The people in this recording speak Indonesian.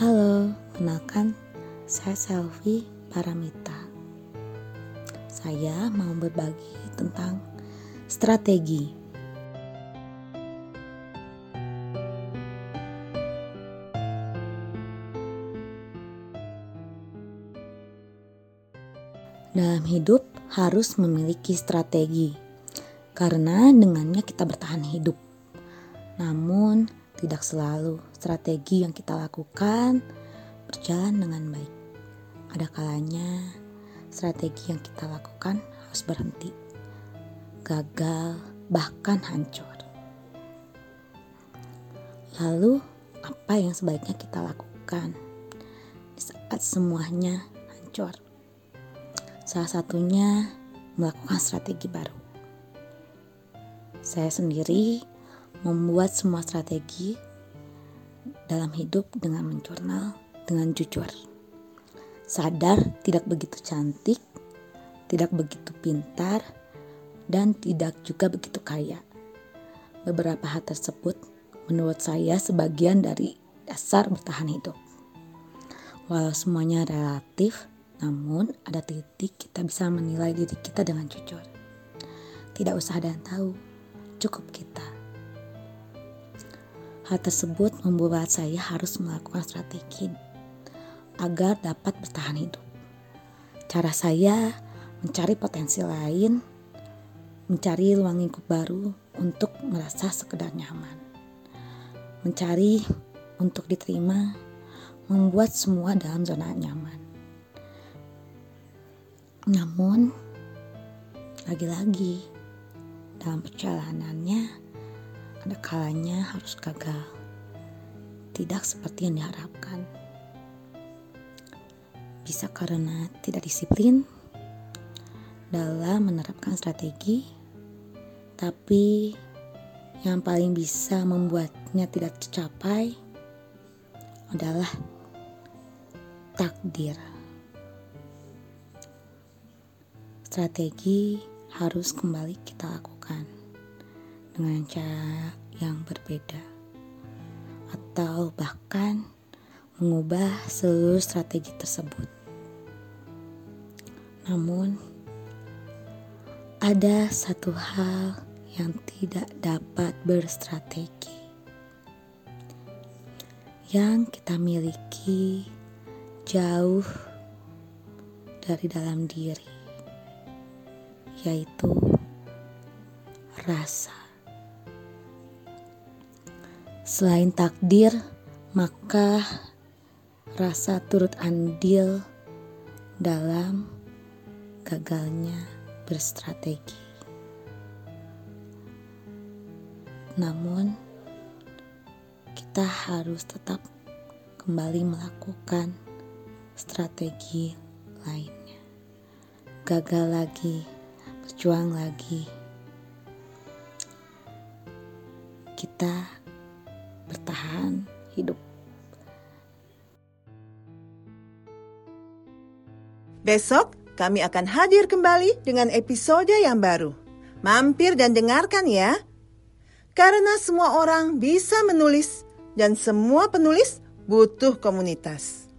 Halo, kenalkan saya Selvi Paramita. Saya mau berbagi tentang strategi. Dalam hidup harus memiliki strategi, karena dengannya kita bertahan hidup. Namun, tidak selalu strategi yang kita lakukan berjalan dengan baik. Ada kalanya strategi yang kita lakukan harus berhenti, gagal, bahkan hancur. Lalu, apa yang sebaiknya kita lakukan di saat semuanya hancur? Salah satunya melakukan strategi baru. Saya sendiri membuat semua strategi dalam hidup dengan menjurnal dengan jujur. Sadar tidak begitu cantik, tidak begitu pintar, dan tidak juga begitu kaya. Beberapa hal tersebut menurut saya sebagian dari dasar bertahan hidup. Walau semuanya relatif, namun ada titik kita bisa menilai diri kita dengan jujur. Tidak usah ada yang tahu, cukup kita. Hal tersebut membuat saya harus melakukan strategi agar dapat bertahan hidup. Cara saya mencari potensi lain, mencari ruang lingkup baru untuk merasa sekedar nyaman. Mencari untuk diterima, membuat semua dalam zona nyaman. Namun, lagi-lagi dalam perjalanannya ada kalanya harus gagal. Tidak seperti yang diharapkan. Bisa karena tidak disiplin dalam menerapkan strategi, tapi yang paling bisa membuatnya tidak tercapai adalah takdir. Strategi harus kembali kita lakukan dengan cara yang berbeda, atau bahkan mengubah seluruh strategi tersebut. Namun, ada satu hal yang tidak dapat berstrategi yang kita miliki jauh dari dalam diri yaitu rasa. Selain takdir, maka rasa turut andil dalam gagalnya berstrategi. Namun, kita harus tetap kembali melakukan strategi lainnya. Gagal lagi berjuang lagi. Kita bertahan hidup. Besok kami akan hadir kembali dengan episode yang baru. Mampir dan dengarkan ya. Karena semua orang bisa menulis dan semua penulis butuh komunitas.